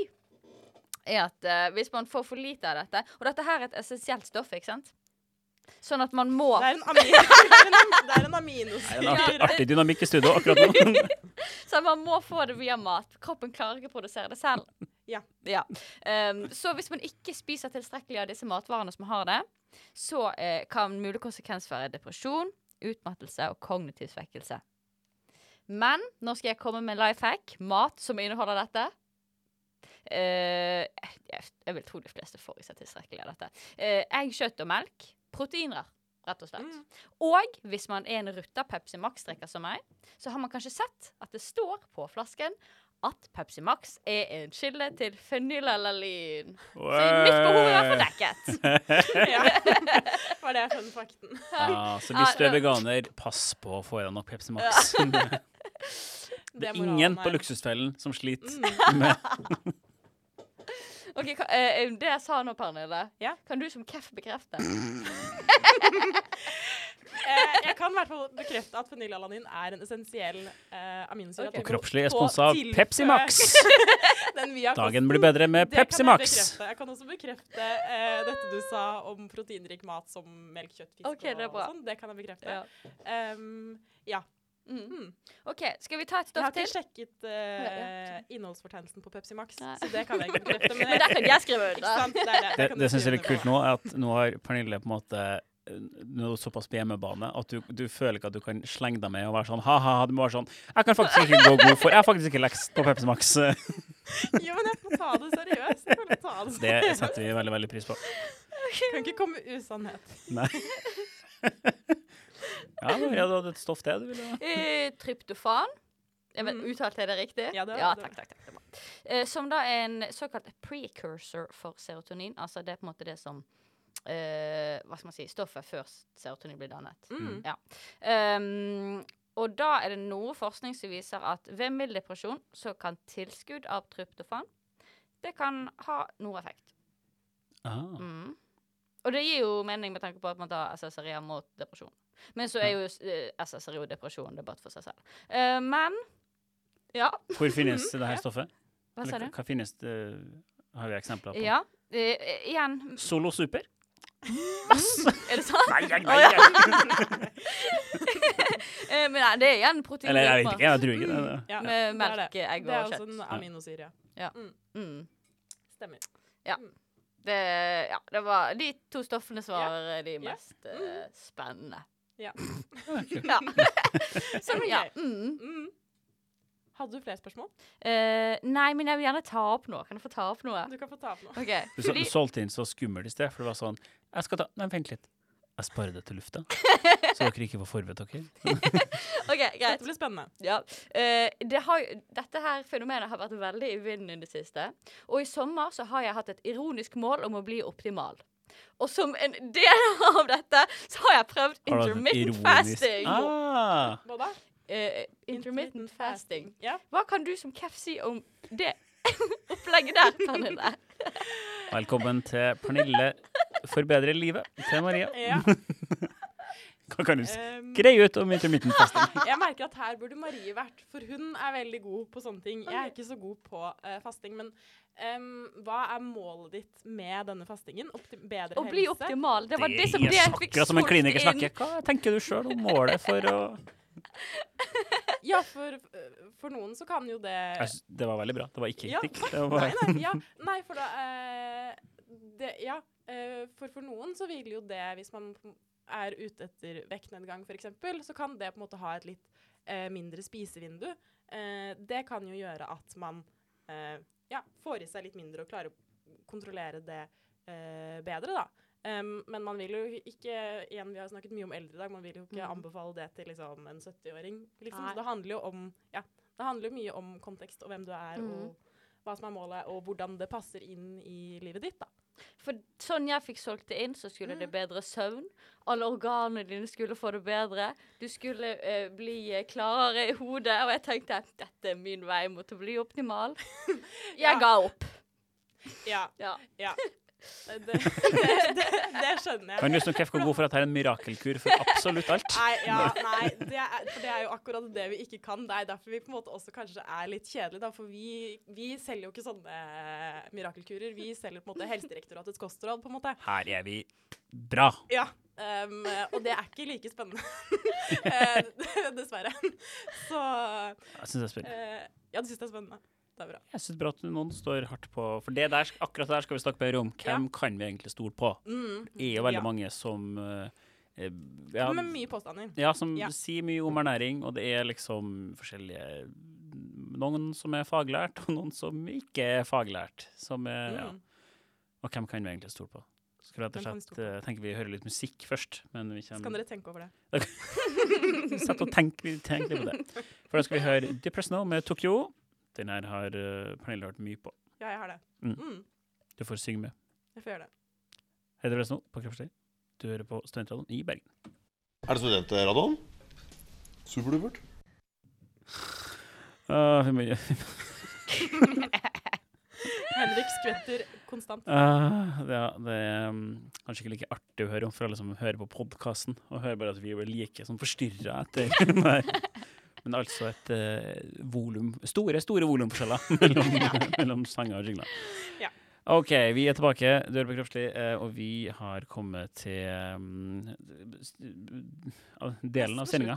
er at uh, hvis man får for lite av dette Og dette her er et essensielt stoff, ikke sant? Sånn at man må Det er en, amin, (laughs) det er en, aminosyre. det er en artig, artig dynamikk i studio akkurat nå. (laughs) Så man må få det via mat. Kroppen klarer ikke å produsere det selv. Ja. Um, så hvis man ikke spiser tilstrekkelig av disse matvarene som har det, så uh, kan mulig konsekvens være depresjon, utmattelse og kognitiv svekkelse. Men nå skal jeg komme med life hack. Mat som inneholder dette. Uh, jeg, jeg vil tro de fleste får i seg tilstrekkelig av dette. Uh, egg, kjøtt og melk. Proteiner, rett og slett. Mm. Og hvis man er en rutta Pepsi Max-drikker som meg, så har man kanskje sett at det står på flasken at Pepsi Max er en kilde til fenylalalin. Så mitt behov er for dekket. Ja. (laughs) Var det fun fakten? Ja, så hvis du er veganer, pass på å få i deg nok Pepsi Max. (laughs) Det er ingen på. Luksusfellen som sliter Mm. med Ok, ka, eh, Det jeg sa nå, Pernille, Ja. kan du som KEF bekrefte? (laughs) Eh, jeg kan i hvert fall bekrefte at fenylalanin er en essensiell eh, aminosyre. Ok. Og kroppslig På av Pepsi Max. (laughs) Den Dagen blir bedre med Det kan Pepsi jeg Max. bekrefte. Jeg kan også bekrefte eh, dette du sa om proteinrik mat som melk, kjøtt, fisk Ok, det er og bra. sånn. Det kan jeg bekrefte. Ja. Ehm, ja. Mm. Mm. OK, skal vi ta et stoff til? Jeg har ikke til? sjekket uh, Ja, ja. innholdsfortegnelsen på Pepsi Max, Nei. så det kan jeg ikke bekrefte. (laughs) Men der kan jeg skrive under. Det, det. Det, det syns jeg er litt kult nå, er at nå har Pernille på en måte noe nå såpass på hjemmebane at du, du føler ikke at du kan slenge deg med og være sånn ha-ha. Du må være sånn Jeg kan faktisk ikke gå god for Jeg har faktisk ikke lekst på Pepsi Max. (laughs) Jo, men jeg må ta det seriøst. Jeg må ta det Det setter vi veldig, veldig pris på. Kan ikke komme usannhet. Nei. (laughs) Ja, ja, du hadde et stoff til du ville ha. Eh, tryptofan. Jeg vet, Mm. Uttalte jeg det riktig? Ja, det ja takk, takk, takk. Eh, som da er en såkalt precursor for serotonin. Altså det er på en måte det som eh, Hva skal man si Stoffet før serotonin blir dannet. Mm. Ja. Um, Og da er det noe forskning som viser at ved mild depresjon så kan tilskudd av tryptofan det kan ha noe effekt. Ah. Mm. Og det gir jo mening med tanke på at man tar SSRI mot depresjon. Men så er jo eh, SSRI og depresjon debatt for seg selv. Uh, men ja, (laughs) Hvor finnes det her stoffet? hva sa du? hva finnes det Har vi eksempler på? Ja, eh, eh, igjen Solo Super? Er det sant? (laughs) Nei, nei, nei. (laughs) Eh, Men nei, det er igjen protein. Eller jeg vet ikke, jeg tror ikke det. det. Ja, Med melk, egg og kjøtt. Det er og også en aminosyre. Mm. Stemmer. Det, ja, det var de to stoffene som var ja. de Ja. mest eh, spennende. Ja. (laughs) ja. (laughs) Som, ja. Mm. Mm. Hadde du flere spørsmål? Uh, nei, men jeg vil gjerne ta opp noe. Kan jeg få ta opp noe? Du kan få ta opp noe. Okay. Du, så, du solgte inn så skummelt i sted, for det var sånn Jeg skal ta Nei, vent litt. Jeg sparer det til lufta, (laughs) så dere ikke var forberedt dere. (laughs) OK, greit. Dette blir spennende. Ja. Eh, det har, dette her fenomenet har vært veldig i vinden i det siste. Og i sommer så har jeg hatt et ironisk mål om å bli optimal. Og som en del (laughs) av dette så har jeg prøvd intermittent fasting. Ah, Hva da? Eh, intermittent fasting. Ja. Hva kan du som kef si om det (laughs) opplegget der, Pernille? velkommen til Pernille forbedrer livet til Maria. ja. Hva kan du ut om intermittent (laughs) fasting. jeg merker at her burde Marie vært, for hun er veldig god på sånne ting. Jeg er ikke så god på uh, fasting, men um, hva er målet ditt med denne fastingen? Opti bedre Å bli optimal. Det var det, som er det jeg fikk som en kliniker inn. snakker. Hva tenker du sjøl om målet for å (laughs) Ja, for, for noen så kan jo det altså, Det var veldig bra. Det var ikke Ja, kritikk. (laughs) Det var Nei, nei, ja, nei, for da eh, det, Ja, eh, for for noen så vil jo det, hvis man er ute etter vektnedgang f.eks., så kan det på en måte ha et litt eh, mindre spisevindu. Eh, det kan jo gjøre at man eh, ja, får i seg litt mindre og klarer å kontrollere det eh, bedre, da. Um, men man vil jo ikke igjen, Vi har snakket mye om eldre i dag. Man vil jo ikke mm. anbefale det til liksom, en 70-åring. Liksom. Så det handler jo om ja, det handler mye om kontekst og hvem du er, mm. og hva som er målet, og hvordan det passer inn i livet ditt. da. For sånn jeg fikk solgt det inn, så skulle det bedre søvn. Alle organene dine skulle få det bedre. Du skulle uh, bli eh, klarere i hodet. Og jeg tenkte dette er min vei mot å bli optimal. (laughs) Jeg Ja. ga opp. Ja, Ja. ja. Det, det, (laughs) det, det skjønner jeg. Kan du kreft gå god for at det er en mirakelkur for absolutt alt? (laughs) Nei, ja, nei det er, for det er jo akkurat det vi ikke kan. Det er derfor vi på en måte også kanskje er litt kjedelige. Da, for vi, vi selger jo ikke sånne mirakelkurer. Vi selger på en måte Helsedirektoratets kostråd. på en måte. Her er vi bra. Ja, um, og det er ikke like spennende. (laughs) Eh, Dessverre. Så Jeg syns det er spennende. Uh, Ja, du syns det er spennende. Det er bra. Jeg syns bra at noen står hardt på For det der, akkurat der skal vi snakke mer om. Hvem kan vi egentlig stole på? Mm. Det er jo veldig Ja. mange som eh, eh, ja, Med mye påstander. ja, som Ja. sier mye om ernæring, og det er liksom forskjellige Noen som er faglært, og noen som ikke er faglært. Som er, ja. Mm. Og hvem kan vi egentlig stole på? Skal rett og slett eh, tenker vi hører litt musikk først, men vi Så kan dere tenke over det. (laughs) Sett og tenk, tenk litt på det. (laughs) For da skal vi høre Depress Now med Tokyo. Den her har uh, Pernille hørt mye på. Ja, jeg har det. Mm. Mm. Du får synge med. Jeg får gjøre det. Hei, Depress Now på Kroppslig. Du hører på Studentradioen i Bergen. Er det studentradioen? Superdupert. Uh, (laughs) vi må, (laughs) Henrik skvetter konstant. Ah, ja, det er um, kanskje ikke like artig å høre om for alle som hører på podkasten, og hører bare at vi blir like sånn forstyrra etter (laughs) den der. Men altså et uh, volum Store, store volumforskjeller (laughs) mellom, mellom sanger og jingler. Ja. OK, vi er tilbake. Hører på Kroppslig, eh, og vi har kommet til um, delen av sendinga.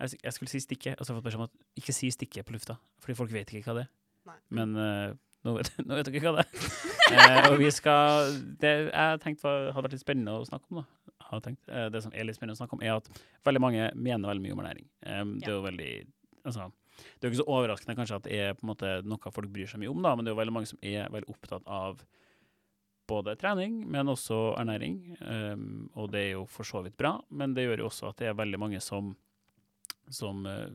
Jeg, jeg skulle si stikket, og så har jeg fått beskjed om at ikke si stikket på lufta, fordi folk vet ikke hva det er. Nei. Men uh, nå, vet, (laughs) nå vet dere hva det er. (laughs) Eh, og vi skal Det jeg tenkte det hadde vært litt spennende å snakke om, da. Hadde tenkt, eh, det som er litt spennende å snakke om, er at veldig mange mener veldig mye om ernæring. Um, Det er jo veldig altså, det er jo ikke så overraskende kanskje at det er på en måte noe folk bryr seg mye om, da, men det er jo veldig mange som er veldig opptatt av både trening, men også ernæring. Um, og det er jo for så vidt bra, men det gjør jo også at det er veldig mange som som uh,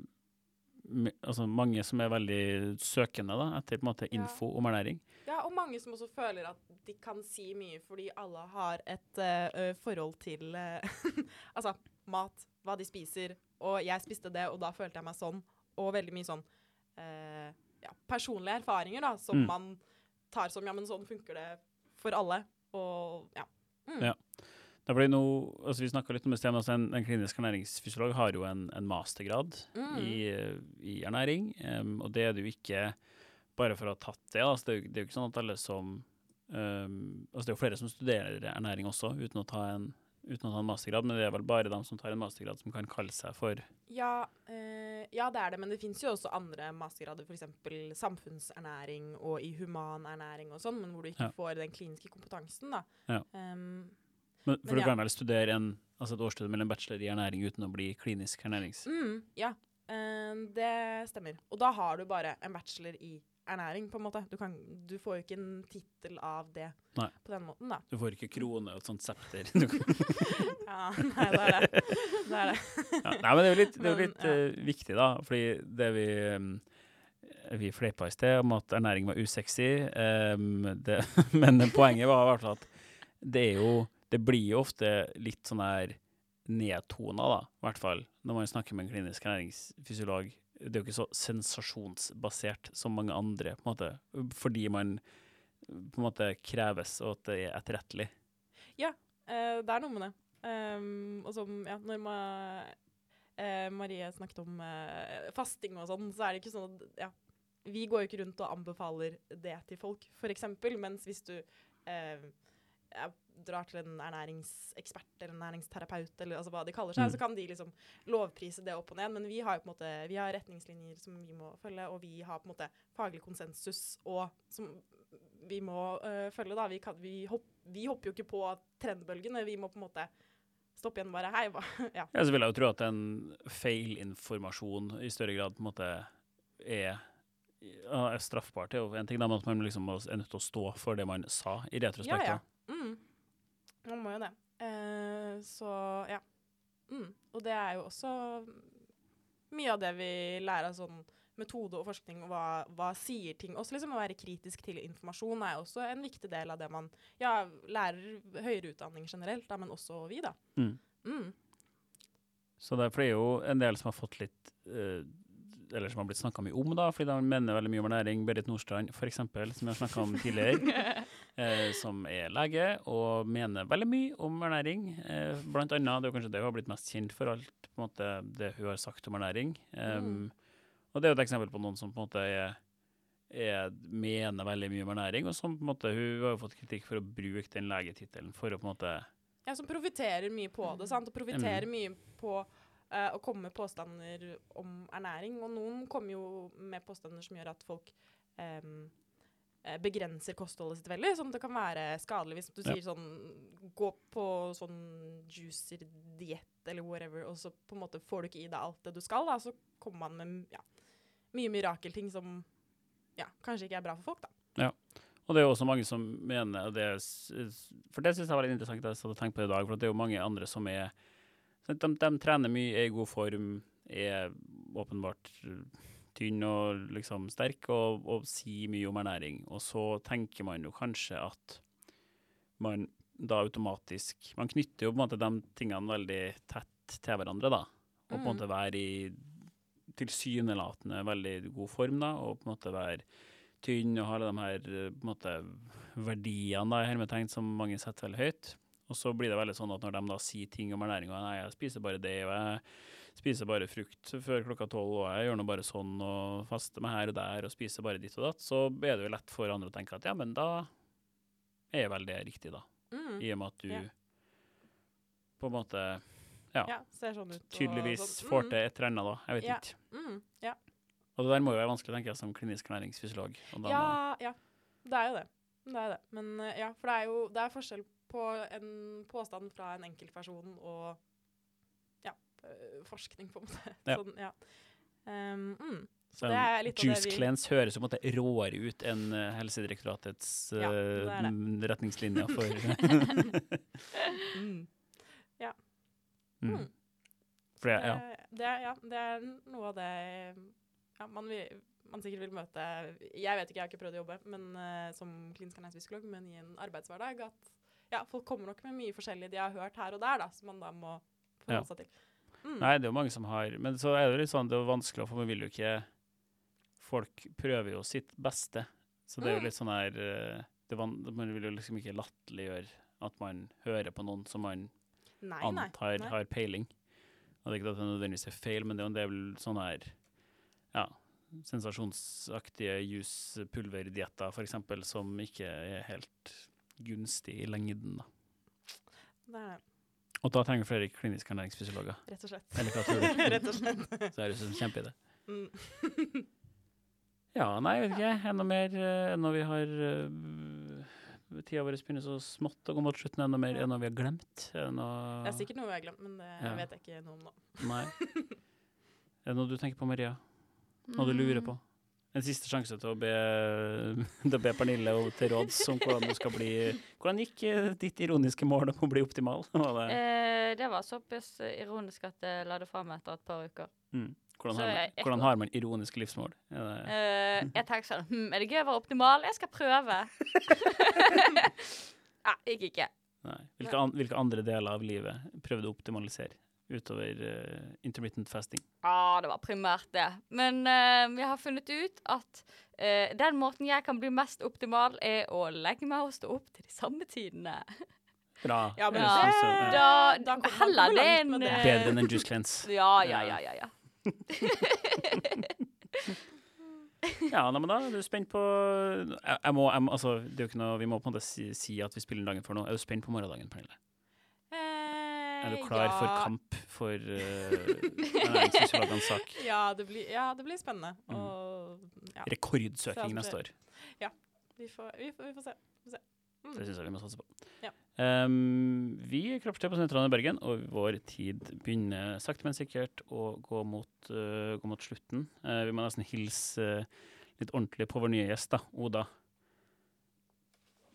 altså mange som er veldig søkende da, etter på en måte Ja. info om ernæring. Og mange som også føler at de kan si mye fordi alle har et uh, forhold til uh, (laughs) Altså, mat, hva de spiser, og jeg spiste det, og da følte jeg meg sånn. Og veldig mye sånn uh, ja, personlige erfaringer da, som Mm. man tar som ja, men sånn funker det for alle. Og ja. Mm. Ja. Det blir noe, altså vi litt om det stedet, altså en, en klinisk ernæringsfysiolog har jo en, en mastergrad Mm. i, i ernæring, um, og det er det jo ikke bare for å ha tatt det. Altså det, er jo, ikke sånn at alle som Um, altså Det er jo flere som studerer ernæring også, uten å, ta en, uten å ta en mastergrad, men det er vel bare de som tar en mastergrad som kan kalle seg for Ja, øh, ja, det er det, men det fins jo også andre mastergrader, f.eks. samfunnsernæring og i humanernæring og sånn, men hvor du ikke Ja. får den kliniske kompetansen, da. Ja. Um, Men, for Men du kan vel studere en, altså et årsstudium en bachelor i ernæring uten å bli klinisk ernærings... mm, ja, eh, det stemmer. Og da har du bare en bachelor i ernæring, på en måte. Du, kan, du får jo ikke en tittel av det Nei. på den måten, da. Du får ikke krone og et sånt septer. (laughs) Ja, nei, det er det. Det er det. ja, nei, men det er jo litt, det er litt Men, ja. uh, viktig, da. Fordi det vi um, Vi fleipa i sted om at ernæring var usexy, um, det, (laughs) men poenget var i hvert fall at det er jo Det blir jo ofte litt sånn her nedtona, da, i hvert fall når man snakker med en klinisk ernæringsfysiolog. Det er jo ikke så sensasjonsbasert som mange andre, på en måte, fordi man på en måte kreves, og at det er etterrettelig. Ja, det er noe med det. Um, og som, ja, når man, eh, Marie snakket om eh, fasting og sånn, så er det ikke sånn at ja, Vi går jo ikke rundt og anbefaler det til folk, f.eks. Mens hvis du eh, ja, drar til en ernæringsekspert eller en ernæringsterapeut, eller altså hva de kaller seg, Mm. så kan de liksom lovprise det opp og ned. Men vi har jo på en måte Vi har retningslinjer som vi må følge, og vi har på en måte faglig konsensus og som vi må uh, følge, da. Vi, kan, vi, hopp, vi hopper jo ikke på trendbølgene. Vi må på en måte stoppe igjen og bare Hei, hva (laughs) Ja. Ja, så vil jeg jo tro at en feilinformasjon i større grad på en måte er, er straffbart. Det er jo en ting, da, at man liksom er nødt til å stå for det man sa i retrospekt. Ja, ja. Mm. Man må jo det. Uh, så ja. Mm. Og det er jo også mye av det vi lærer av sånn metode og forskning, og hva, hva sier ting. Også liksom å være kritisk til informasjon er også en viktig del av det man ja, lærer høyere utdanning generelt, da, men også vi, da. Mm. Mm. Så det, er jo en del som har fått litt uh, Eller som har blitt snakka mye om, da, fordi de mener veldig mye om ernæring. Berit Nordstrand, eksempel, som jeg har snakka om tidligere. (laughs) eh, som er lege og mener veldig mye om ernæring. Eh, blant annet, det er kanskje det hun har blitt mest kjent for, alt måte, det hun har sagt om ernæring. Um, Mm. Og det er jo et eksempel på noen som på en måte er, er, mener veldig mye om ernæring, og som på en måte, hun har jo fått kritikk for å bruke den legetittelen for å på en måte Ja, som profitterer mye på det, sant? Og profitterer mye på uh, å komme med påstander om ernæring. Og noen kommer jo med påstander som gjør at folk eh, begrenser kostholdet sitt veldig. Sånn at det kan være skadelig hvis du Ja. sier sånn Gå på sånn juicer-diett eller whatever, og så på en måte får du ikke i deg alt det du skal, da. Så kommer man med ja, mye mirakelting som ja, kanskje ikke er bra for folk, da. Ja. Og det er jo også mange som mener det, For det syns jeg var litt interessant, jeg satt og tenkte på det i dag, for det er jo mange andre som er de, de trener mye, er i god form, er åpenbart tynn og liksom sterk, og, og sier mye om ernæring. Og så tenker man jo kanskje at man da automatisk Man knytter jo på en måte de tingene veldig tett til hverandre, da. Og på en Mm. måte være i tilsynelatende veldig god form, da, og på en måte være tynn og ha alle de her på en måte, verdiene da, i hermetegn som mange setter veldig høyt. Og så blir det veldig sånn at når de da sier ting om ernæring, og nei, jeg spiser bare det, og jeg spiser bare frukt før klokka tolv, og jeg gjør nå bare sånn, og faster meg her og der, og spiser bare ditt og datt, så er det jo lett for andre å tenke at ja, men da er vel det riktig, da. Mm. I og med at du Ja. på en måte ja, Ja, ser sånn tydeligvis sånn. får Mm. til et eller annet, da. Jeg vet Ja. ikke. Mm, ja. Og det der må jo være vanskelig, tenker jeg, som klinisk næringsfysiolog. Ja, ja. Det er jo det. Det er det. Men eh, ja, for det er jo det er forskjell på en påstand fra en enkeltperson og forskning, på en måte. Ja. Sånn, ja. Um, mm. Så det er litt av det vi- cleanse høres jo på en måte råere ut enn eh, Helsedirektoratets Ja, det eh, er det. retningslinjer for (laughs) (laughs) Mm. mm. Mm. For det, ja. Eh, Det, er, ja, det er noe av det ja, man, vil, man sikkert vil møte Jeg vet ikke, jeg har ikke prøvd å jobbe men, uh, som klinisk ernæringsfysiolog, men i en arbeidshverdag at ja, folk kommer nok med mye forskjellig de har hørt her og der, da, som man da må forholde seg til. Mm. Nei, det er jo mange som har Men så er det jo litt sånn, det er vanskelig, for man vil jo ikke Folk prøver jo sitt beste. Så det er jo Mm. litt sånn her eh, det er van, Man vil jo liksom ikke latterliggjøre at man hører på noen som man Nei, antar nei. har peiling. Og det er ikke at det nødvendigvis er feil, men det er jo en del sånne her ja, sensasjonsaktige juice-pulverdietter, eksempel, som ikke er helt gunstig i lengden. Da. Det er det, Og da trenger vi flere kliniske ernæringsfysiologer. rett og slett. Eller hva (laughs) rett og slett. (laughs) Så er det som kjempeidé. Mm. (laughs) Ja, nei, jeg vet ikke. Enda mer eh, når vi har uh, Tida vår begynner så smått å gå mot slutten. Enda mer enn vi har glemt? Enda... det er sikkert noe vi har glemt, men det Ja. vet jeg ikke noe om nå. Nei. Er det noe du tenker på, Maria? Noe du lurer på? En siste sjanse til å be, (laughs) til å be Pernille til råds om hvordan du skal bli Hvordan gikk eh, ditt ironiske mål om å bli optimal? Var det, Eh, det var såpass ironisk at jeg la det fram etter et par uker. mm. hvordan, har man, hvordan har man ironiske livsmål? Eh, jeg tenker sånn hm, Er det gøy å være optimal? Jeg skal prøve. (laughs) (laughs) Nei, gikk ikke. Hvilke, an, hvilke andre deler av livet prøvde du å optimalisere utover uh, intermittent fasting? Ja, det var primært det. Men uh, jeg har funnet ut at uh, den måten jeg kan bli mest optimal, er å legge meg og stå opp til de samme tidene. (laughs) Bra. Ja, men Ja. Så, det- Da, Da kommer man heller det langt enn med det. eh, Bedre enn en juice cleanse. (laughs) Ja, ja, ja, ja. ja. (laughs) Ja, nei, men da er du spent på jeg, jeg må, jeg altså, det er jo ikke noe, Vi må på en måte si, si at vi spiller dagen for noe. Er du spent på morgendagen, Pernille? Eh, Er du klar for kamp for (laughs) uh, ernæringsfysiologenes sak? Ja, det blir, ja, det blir spennende. Mm. Og ja, Rekordsøking neste år. vi får, vi får, vi får se. Mm. Det syns jeg vi må satse på. Ja. Um, vi kroppslig på Sentralen i Bergen, og vår tid begynner sakte, men sikkert å gå mot, uh, gå mot slutten. Uh, vi må nesten hilse uh, litt ordentlig på vår nye gjest, da, Oda.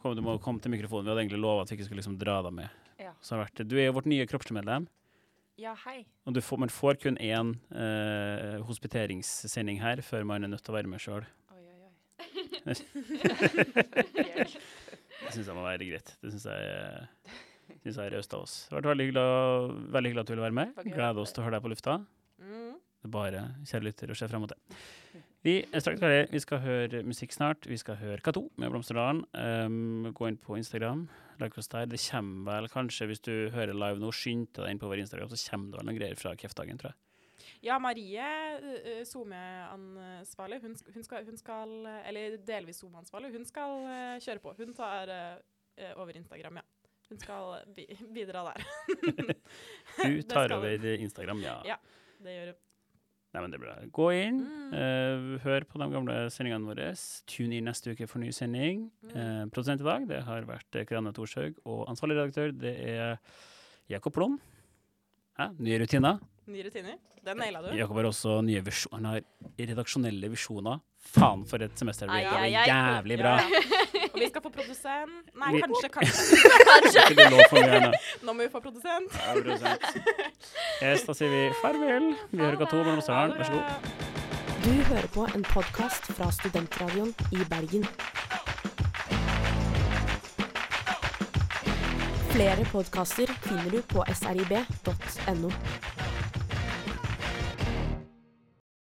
Kom, du må komme til mikrofonen. Vi hadde egentlig lova at vi ikke skulle liksom dra deg med. Ja. Så har vært, du er jo vårt nye kroppsmedlem, Ja, hei. og du får, man får kun én eh, hospiteringssending her før man er nødt til å være med sjøl. (laughs) Det syns jeg må være greit. Det syns jeg, synes jeg er raust av oss. Det har vært veldig hyggelig, veldig hyggelig at du ville være med. Gleder oss til å høre deg på lufta. Mm. Det er bare kjære lytter å se frem mot det. Vi er straks klare. Vi skal høre musikk snart. Vi skal høre Kato med Blomsterdalen. Um, gå inn på Instagram. Like oss der. Det kommer vel kanskje, hvis du hører live nå, skynd deg inn på vår Instagram, så kommer det vel noen greier fra Kreftdagen, tror jeg. Ja, Marie, uh, SoMe-ansvarlig, hun, hun, hun skal eh, Eller delvis SoMe-ansvarlig, hun skal uh, kjøre på. Hun tar uh, over Instagram, ja. Hun skal bi bidra der. (laughs) Du tar over Instagram, ja. Ja. Det gjør hun. Nei, men det blir. Gå inn, Mm. uh, hør på de gamle sendingene våre. Tune inn neste uke for ny sending. Mm. Uh, produsent i dag det har vært eh, Karianne Thorshaug, og ansvarlig redaktør det er Jakob Blom. Nye rutiner. Nye rutiner. Den naila du. Jakob har også nye visjoner. Han har redaksjonelle visjoner. Faen, for et semester det blir. Det blir jævlig bra. Ja, ja. Og vi skal få produsent Nei, Vi- kanskje, (laughs) kanskje. Ennå. (laughs) Nå må vi få produsent. Ja, produsent. Yes, da sier vi farvel. Vi hører Gato med Blomsterdalen. Vær så god. Du hører på en podkast fra Studentradioen i Bergen. Flere podkaster finner du på srib.no.